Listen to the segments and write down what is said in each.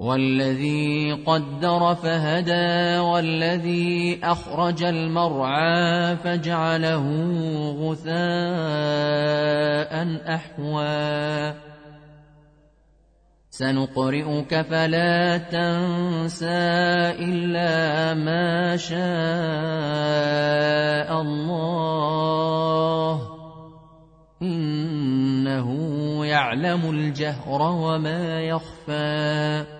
والذي قدر فهدى والذي أخرج المرعى فجعله غثاء أحوى. سنقرئك فلا تنسى إلا ما شاء الله. إنه يعلم الجهر وما يخفى.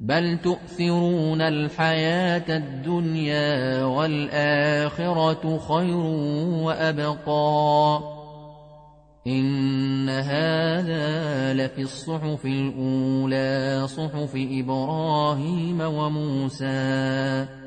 بل تؤثرون الحياة الدنيا والآخرة خير وأبقى. إن هذا لفي الصحف الأولى صحف إبراهيم وموسى.